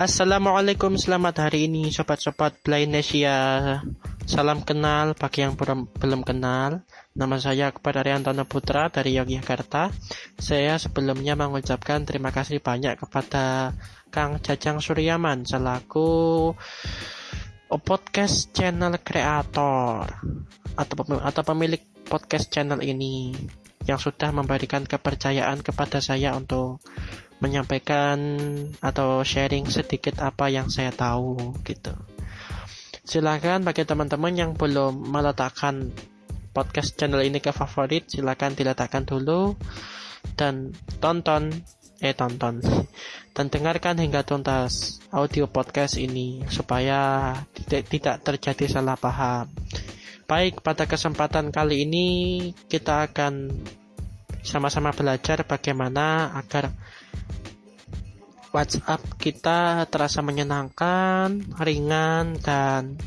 Assalamualaikum, selamat hari ini sobat-sobat Blindnesia. Salam kenal bagi yang belum, kenal. Nama saya kepada Riantono Putra dari Yogyakarta. Saya sebelumnya mengucapkan terima kasih banyak kepada Kang Jajang Suryaman selaku podcast channel kreator atau pemilik podcast channel ini yang sudah memberikan kepercayaan kepada saya untuk menyampaikan atau sharing sedikit apa yang saya tahu gitu. Silakan bagi teman-teman yang belum meletakkan podcast channel ini ke favorit, silakan diletakkan dulu dan tonton eh tonton dan dengarkan hingga tuntas audio podcast ini supaya tidak tidak terjadi salah paham. Baik, pada kesempatan kali ini kita akan sama-sama belajar bagaimana agar WhatsApp kita terasa menyenangkan, ringan, dan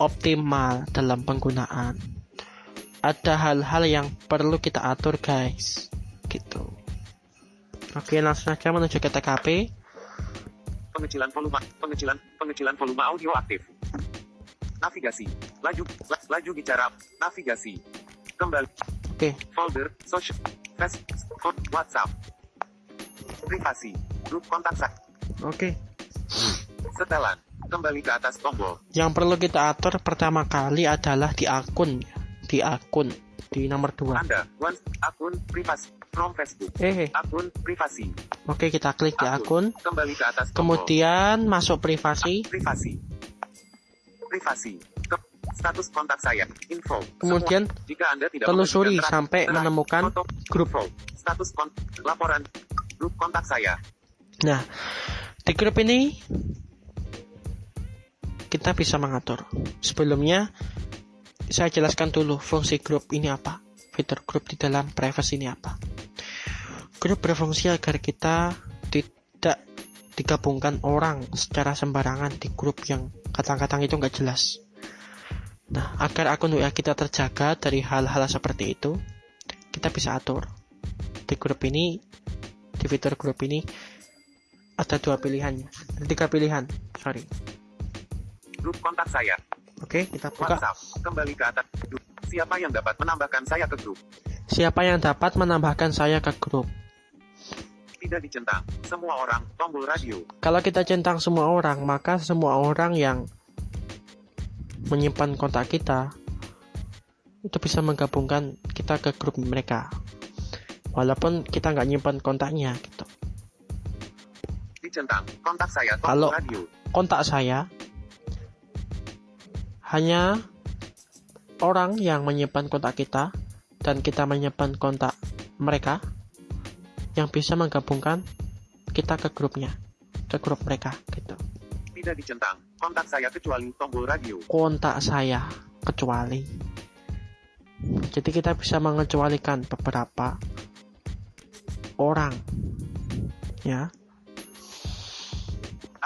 optimal dalam penggunaan. Ada hal-hal yang perlu kita atur, guys. Gitu. Oke, langsung saja menuju ke TKP. Pengecilan volume, pengecilan, pengecilan volume audio aktif. Navigasi, laju, la, laju bicara, navigasi. Kembali. Oke. Folder, social, Facebook, WhatsApp. Privasi, grup kontak saya. Oke. Setelan, kembali ke atas tombol. Yang perlu kita atur pertama kali adalah di akun, di akun, di nomor 2. Anda, one, akun privasi, from Facebook. Eh, Akun privasi. oke kita klik di akun. Kembali ke atas tombol. Kemudian masuk privasi. Privasi. Privasi. Ke- status kontak saya. Info. Kemudian Semua. jika Anda tidak telusuri sampai menemukan foto, grup. status kon laporan grup kontak saya. Nah, di grup ini kita bisa mengatur. Sebelumnya saya jelaskan dulu fungsi grup ini apa. Fitur grup di dalam privacy ini apa. Grup berfungsi agar kita tidak digabungkan orang secara sembarangan di grup yang kadang-kadang itu nggak jelas. Nah, agar akun WA kita terjaga dari hal-hal seperti itu, kita bisa atur. Di grup ini, di fitur grup ini, ada dua pilihannya. Ada tiga pilihan, sorry. Grup kontak saya. Oke, kita buka. WhatsApp. Kembali ke atas. Grup. Siapa yang dapat menambahkan saya ke grup? Siapa yang dapat menambahkan saya ke grup? Tidak dicentang. Semua orang. Tombol radio. Kalau kita centang semua orang, maka semua orang yang menyimpan kontak kita itu bisa menggabungkan kita ke grup mereka. Walaupun kita nggak nyimpan kontaknya gitu. Dicentang. Kontak saya. Tombol Kalau- radio. kontak saya hanya orang yang menyimpan kontak kita dan kita menyimpan kontak mereka yang bisa menggabungkan kita ke grupnya ke grup mereka gitu Tidak dicentang. Kontak saya kecuali tombol radio. kontak saya kecuali jadi kita bisa mengecualikan beberapa orang. Ya.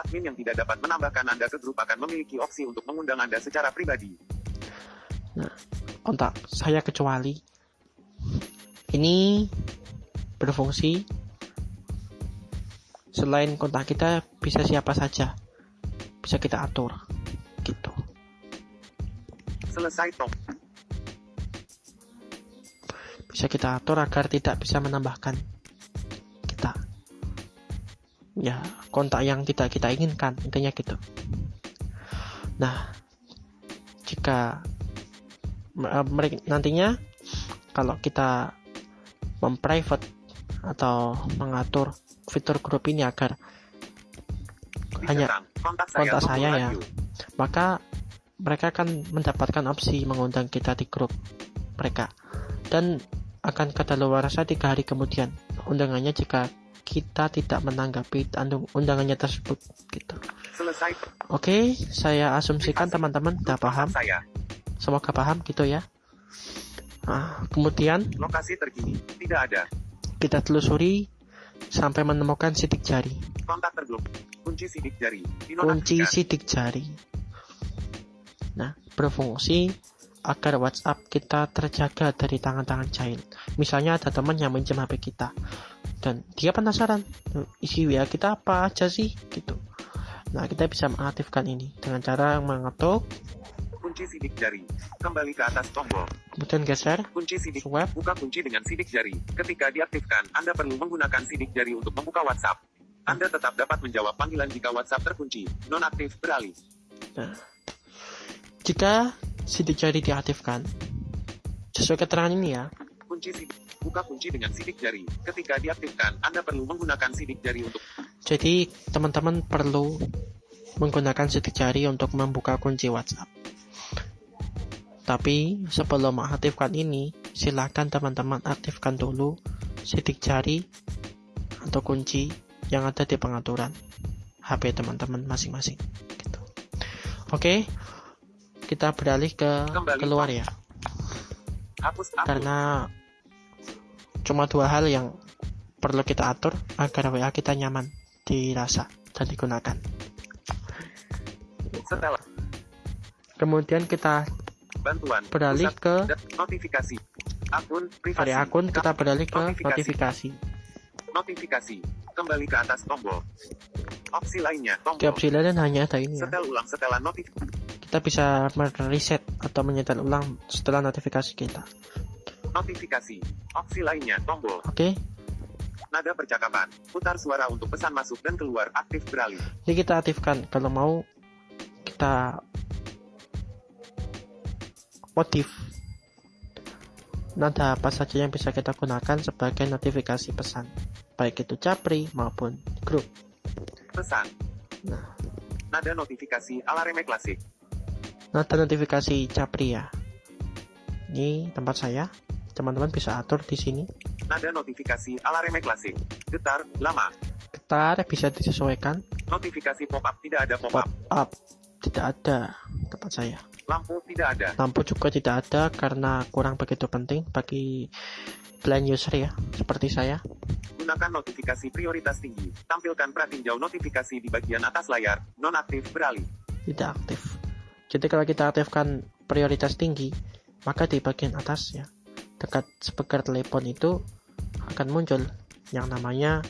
Admin yang tidak dapat menambahkan Anda ke grup akan memiliki opsi untuk mengundang Anda secara pribadi. kontak saya kecuali ini berfungsi. Selain kontak kita bisa siapa saja. Bisa kita atur gitu. Selesai tom. bisa kita atur agar tidak bisa menambahkan ya kontak yang tidak kita inginkan intinya gitu nah jika mereka nantinya kalau kita memprivate atau mengatur fitur grup ini agar hanya Dicentang. Kontak saya. kontak saya ya. radio. maka mereka akan mendapatkan opsi mengundang kita di grup mereka dan akan kadaluarsa tiga hari kemudian undangannya jika kita tidak menanggapi undangannya tersebut gitu. Selesai. Oke, saya asumsikan teman-teman sudah paham, Saya. semoga paham gitu ya. Nah, kemudian Lokasi terkini. Tidak ada. kita telusuri sampai menemukan sidik jari, Kontak tergrup. Kunci sidik jari. kunci sidik jari. Nah, berfungsi agar WhatsApp kita terjaga dari tangan-tangan jahil. Misalnya ada teman yang minjem HP kita dan dia penasaran isi WA kita apa aja sih gitu. Nah, kita bisa mengaktifkan ini dengan cara mengetuk, Kunci sidik jari. Kembali ke atas tombol. kemudian geser, Kunci sidik. swipe, Buka kunci dengan sidik jari. Ketika diaktifkan, Anda perlu menggunakan sidik jari untuk membuka WhatsApp. Anda tetap dapat menjawab panggilan jika WhatsApp terkunci. Nonaktif beralih. Nah, jika sidik jari diaktifkan, sesuai keterangan ini ya, Kunci sidik. Buka kunci dengan sidik jari. Ketika diaktifkan, Anda perlu menggunakan sidik jari untuk jadi teman-teman perlu menggunakan sidik jari untuk membuka kunci WhatsApp. Tapi sebelum mengaktifkan ini, silakan teman-teman aktifkan dulu sidik jari atau kunci yang ada di pengaturan HP teman-teman masing-masing. Gitu. Oke, kita beralih ke Kembali. keluar ya. hapus akun. karena cuma dua hal yang perlu kita atur agar WA kita nyaman dirasa dan digunakan. Setelah Kemudian kita bantuan. beralih ke notifikasi. Akun privasi. dari akun kita beralih ke Notifikasi. notifikasi. Kembali ke atas tombol. Opsi lainnya, Di tombol. opsi lain hanya ada ini ya. Setel ulang setelan notifikasi. Kita bisa mereset atau menyetel ulang setelah notifikasi kita. Notifikasi. Opsi lainnya, tombol. Oke, Nada percakapan. Putar suara untuk pesan masuk dan keluar aktif beralih. ini kita aktifkan. Kalau mau kita modif nada apa saja yang bisa kita gunakan sebagai notifikasi pesan, baik itu capri maupun grup. Pesan. Nah, Nada notifikasi ala reme klasik. nada notifikasi capri ya. Ini tempat saya. Teman-teman bisa atur di sini. Nada notifikasi ala reme klasik. Getar, lama. Getar bisa disesuaikan. Notifikasi pop-up tidak ada Pop pop-up. up tidak ada tempat saya. Lampu tidak ada. Lampu juga tidak ada karena kurang begitu penting bagi blind user ya, seperti saya. Gunakan notifikasi prioritas tinggi. Tampilkan pratinjau notifikasi di bagian atas layar. Nonaktif beralih. tidak aktif. Jadi kalau kita aktifkan prioritas tinggi, maka di bagian atas ya, dekat speaker telepon itu akan muncul yang namanya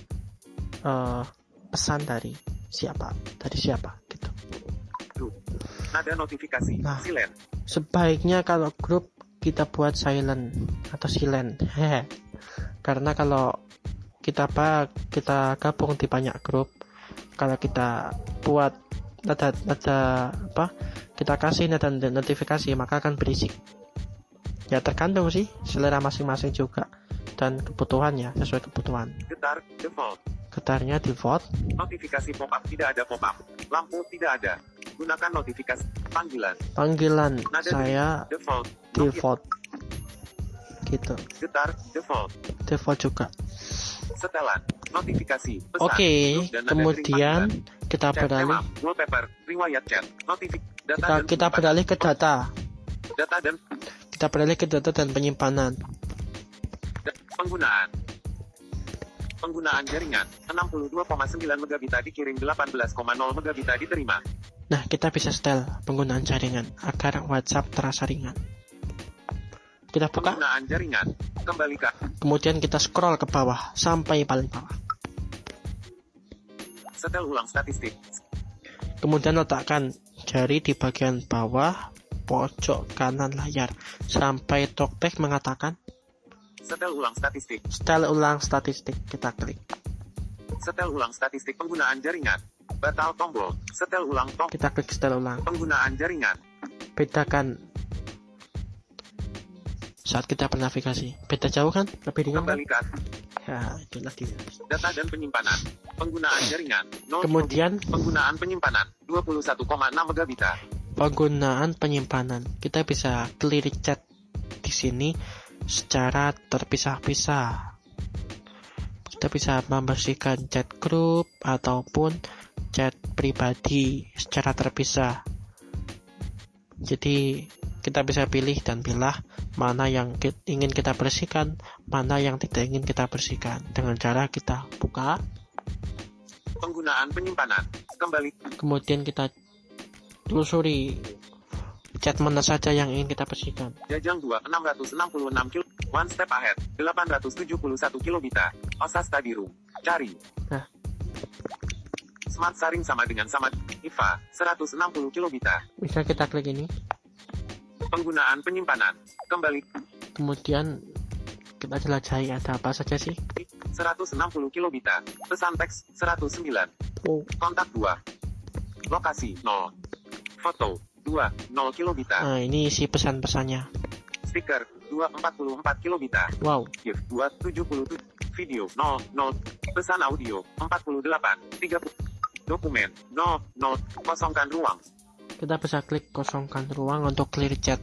eh, pesan dari siapa, dari siapa gitu. Nada notifikasi. Nah. Silen. Sebaiknya kalau grup kita buat silent atau silent, hehe. Karena kalau kita apa kita gabung di banyak grup, kalau kita buat nada nada apa kita kasih nada notifikasi maka akan berisik. Ya tergantung sih selera masing-masing juga dan kebutuhan ya sesuai kebutuhan. Getar, default. Getarnya default, Notifikasi pop-up tidak ada pop-up. Lampu tidak ada. Gunakan notifikasi panggilan. panggilan Nada saya Default. Default gitu, Getar, default. default juga. Setelan. Notifikasi. Pesan. Oke, nada kemudian ring kita. Chat, beralih tema, wallpaper, riwayat chat, notifik, data kita dan kita beralih ke data. data dan Kita beralih ke data dan penyimpanan. penggunaan. Penggunaan jaringan 62,9 megabita dikirim 18,0 megabita diterima. Nah, kita bisa setel penggunaan jaringan agar WhatsApp terasa ringan. Kita buka, Penggunaan jaringan kembali ke kemudian kita scroll ke bawah sampai paling bawah. setel ulang statistik. Kemudian letakkan jari di bagian bawah pojok kanan layar sampai talkback mengatakan Setel ulang statistik. setel ulang statistik. Kita klik. Setel ulang statistik penggunaan jaringan. Batal tombol. Setel ulang tombol. Kita klik setel ulang. Penggunaan jaringan. Bedakan saat kita bernavigasi. Beda jauh kan? Lebih ringan kan? Kembali ke atas. Ya, itu lagi. data dan penyimpanan. Penggunaan jaringan. 0 Kemudian penggunaan penyimpanan 21,6 megabita. Penggunaan penyimpanan. Kita bisa clear chat di sini secara terpisah-pisah. Kita bisa membersihkan chat grup ataupun chat pribadi secara terpisah. Jadi kita bisa pilih dan pilih mana yang ingin kita bersihkan, mana yang tidak ingin kita bersihkan. Dengan cara kita buka, Penggunaan penyimpanan. Kembali kemudian kita telusuri chat mana saja yang ingin kita bersihkan. Jajang 2 666 kilo. One step ahead 871 kilobita. Osas tadi room. Cari. Nah. Smart Saring sama dengan sama IVA 160 kilobita. Bisa kita klik ini. Penggunaan penyimpanan. Kembali Kemudian kita jelajahi ada apa saja sih. 160 kilobita. Pesan teks 109. Oh, Kontak 2. Lokasi 0. Foto 2 0 kilobita. nah ini isi pesan-pesannya. Stiker 244 kilobita. Wow, GIF 277. Video 0 0. Pesan audio 48 30. Dokumen 0 0. Kosongkan ruang. kita bisa klik kosongkan ruang untuk clear chat.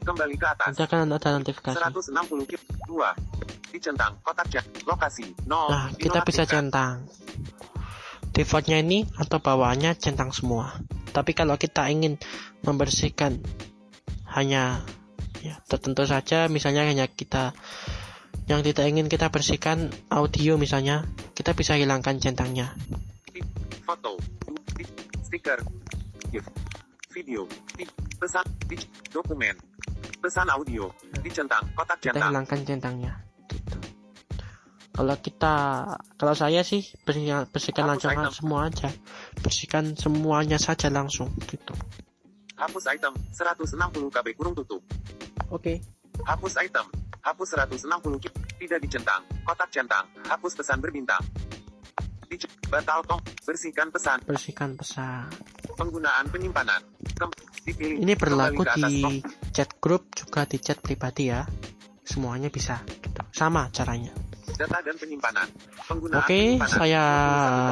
Kembali ke atas. Nanti akan ada notifikasi. 160 kil 2. Dicentang kotak chat. Lokasi 0. Nah, kita bisa centang. Defaultnya ini atau bawaannya centang semua. Tapi kalau kita ingin membersihkan hanya ya tertentu saja, misalnya hanya kita yang tidak ingin kita bersihkan audio misalnya, kita bisa hilangkan centangnya. Foto. Stiker. GIF. Video. Pesan. Dokumen. Pesan audio. Dicentang. Kotak Kita centang. hilangkan centangnya. Kalau kita, kalau saya sih bersihkan, bersihkan langsung item. semua aja, bersihkan semuanya saja langsung gitu. Hapus item. 160 KB kurung tutup. Oke. Hapus item. Hapus 160 ki- Tidak dicentang. Kotak centang. Hapus pesan berbintang. Batal tong. Bersihkan pesan. Bersihkan pesan. Penggunaan penyimpanan. Kem- dipilih. Ini berlaku di chat grup juga di chat pribadi ya. Semuanya bisa. Gitu. Sama caranya. Data dan penyimpanan. Penggunaan Oke, penyimpanan. saya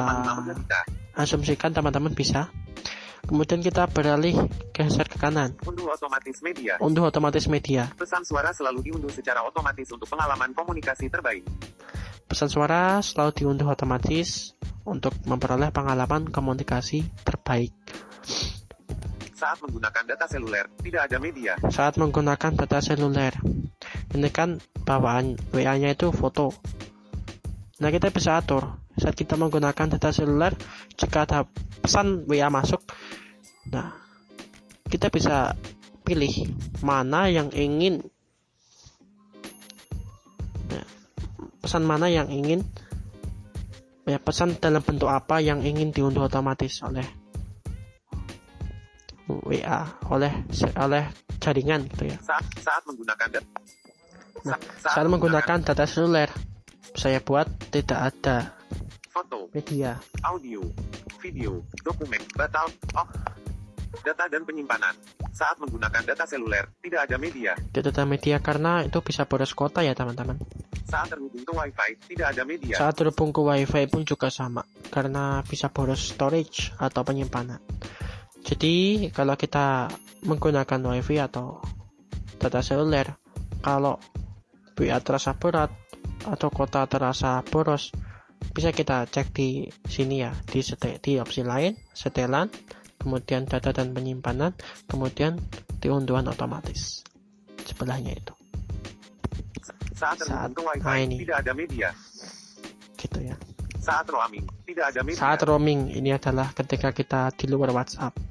21,5 megabita. asumsikan teman-teman bisa. Kemudian kita beralih geser ke kanan. Unduh otomatis media. Unduh otomatis media. Pesan suara selalu diunduh secara otomatis untuk pengalaman komunikasi terbaik. Pesan suara selalu diunduh otomatis untuk memperoleh pengalaman komunikasi terbaik. Saat menggunakan data seluler, tidak ada media. Saat menggunakan data seluler, ini kan bawaan WA-nya itu foto. Nah, kita bisa atur saat kita menggunakan data seluler jika ada pesan WA masuk. Nah, kita bisa pilih mana yang ingin Nah, pesan mana yang ingin ya pesan dalam bentuk apa yang ingin diunduh otomatis oleh WA oleh oleh jaringan gitu ya. Saat saat menggunakan data Nah, Saat menggunakan data seluler, saya buat tidak ada foto, media. audio, video, dokumen, batal, off, data dan penyimpanan. Saat menggunakan data seluler, tidak ada media. Tidak ada media karena itu bisa boros kota ya teman-teman. Saat terhubung ke WiFi, tidak ada media. Saat terhubung ke WiFi pun juga sama karena bisa boros storage atau penyimpanan. Jadi kalau kita menggunakan WiFi atau data seluler, kalau WA terasa berat atau kota terasa boros, bisa kita cek di sini ya di sete, di opsi lain setelan, kemudian data dan penyimpanan, kemudian diunduhan otomatis. Sebelahnya itu, Saat saat- WiFi, nah ini. tidak ada media. gitu ya. Saat roaming, tidak ada media. Saat roaming ini adalah ketika kita di luar WhatsApp.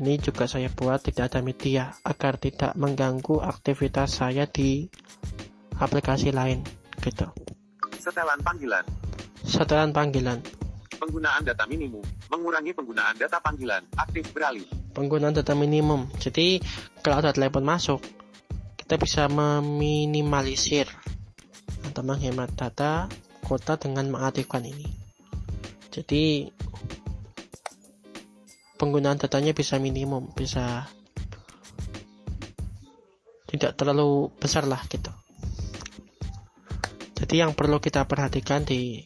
Ini juga saya buat tidak ada media agar tidak mengganggu aktivitas saya di aplikasi lain gitu. Setelan panggilan, Setelan panggilan, penggunaan data minimum, mengurangi penggunaan data panggilan, aktif beralih. penggunaan data minimum. Jadi kalau ada telepon masuk, kita bisa meminimalisir atau menghemat data kuota dengan mengaktifkan ini. Jadi penggunaan datanya bisa minimum, bisa tidak terlalu besar lah gitu. Jadi yang perlu kita perhatikan di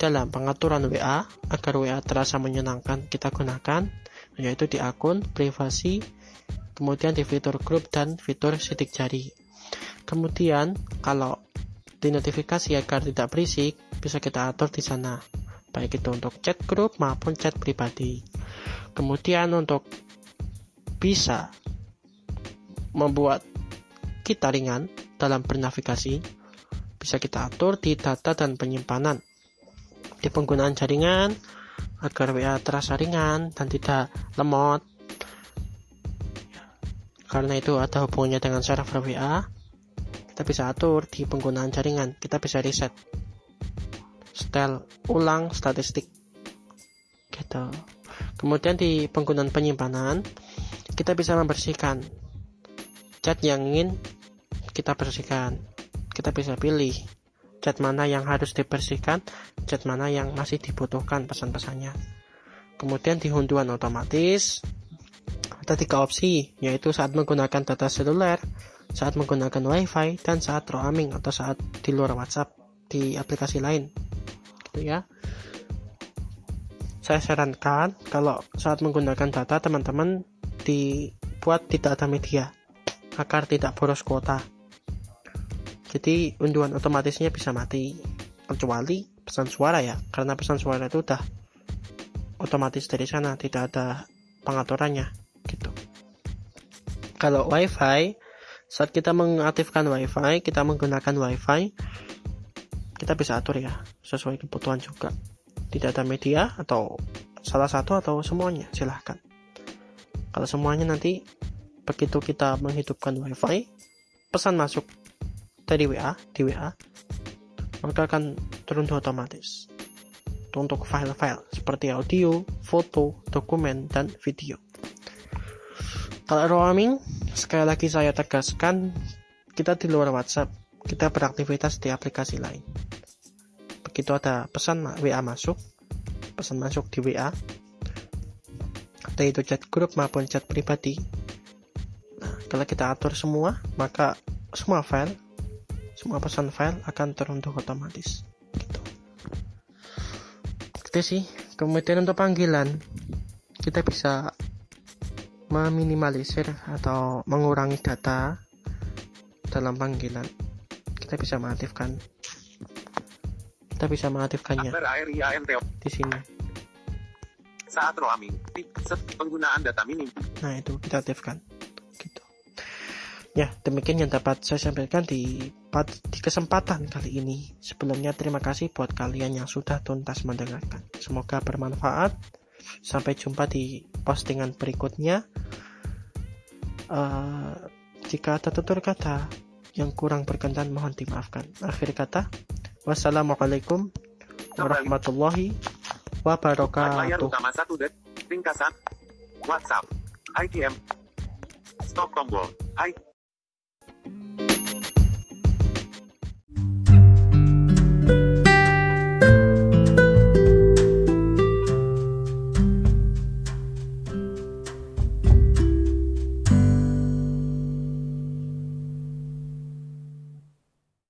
dalam pengaturan WA agar WA terasa menyenangkan kita gunakan yaitu di akun privasi kemudian di fitur grup dan fitur sidik jari kemudian kalau di notifikasi agar tidak berisik bisa kita atur di sana baik itu untuk chat grup maupun chat pribadi kemudian untuk bisa membuat kita ringan dalam bernavigasi bisa kita atur di data dan penyimpanan. Di penggunaan jaringan agar WA terasa ringan dan tidak lemot. Karena itu ada hubungannya dengan server WA kita bisa atur di penggunaan jaringan kita bisa reset. Setel ulang statistik. Gitu kemudian di penggunaan penyimpanan kita bisa membersihkan cat yang ingin kita bersihkan. Kita bisa pilih cat mana yang harus dibersihkan cat mana yang masih dibutuhkan pesan-pesannya. Kemudian di hunduan otomatis ada tiga opsi yaitu saat menggunakan data seluler saat menggunakan wifi dan saat roaming atau saat di luar WhatsApp di aplikasi lain. Gitu ya saya sarankan kalau saat menggunakan data teman-teman dibuat tidak ada media agar tidak boros kuota. Jadi unduhan otomatisnya bisa mati kecuali pesan suara ya karena pesan suara itu udah otomatis dari sana tidak ada pengaturannya gitu. Kalau WiFi saat kita mengaktifkan WiFi kita menggunakan WiFi kita bisa atur ya sesuai kebutuhan juga tidak ada media atau salah satu atau semuanya silahkan kalau semuanya nanti begitu kita menghidupkan wifi pesan masuk dari WA di WA maka akan turun otomatis untuk file-file seperti audio, foto, dokumen, dan video. Kalau roaming, sekali lagi saya tegaskan, kita di luar WhatsApp, kita beraktivitas di aplikasi lain begitu ada pesan WA masuk. Pesan masuk di WA entah itu chat grup maupun chat pribadi. Nah, kalau kita atur semua maka semua file semua pesan file akan teruntuk otomatis. Gitu. Itu sih. Kemudian untuk panggilan kita bisa meminimalisir atau mengurangi data dalam panggilan. Kita bisa mengaktifkan kita bisa mengaktifkannya di sini. Saat roaming, penggunaan data minim. Nah itu kita aktifkan. Gitu. Ya demikian yang dapat saya sampaikan di di kesempatan kali ini. Sebelumnya terima kasih buat kalian yang sudah tuntas mendengarkan. Semoga bermanfaat. Sampai jumpa di postingan berikutnya. Uh, jika ada tutur kata yang kurang berkenan mohon dimaafkan. Akhir kata, Wassalamualaikum warahmatullahi wabarakatuh. Utama satu. Ringkasan. WhatsApp. ITM. Stop tombol. I.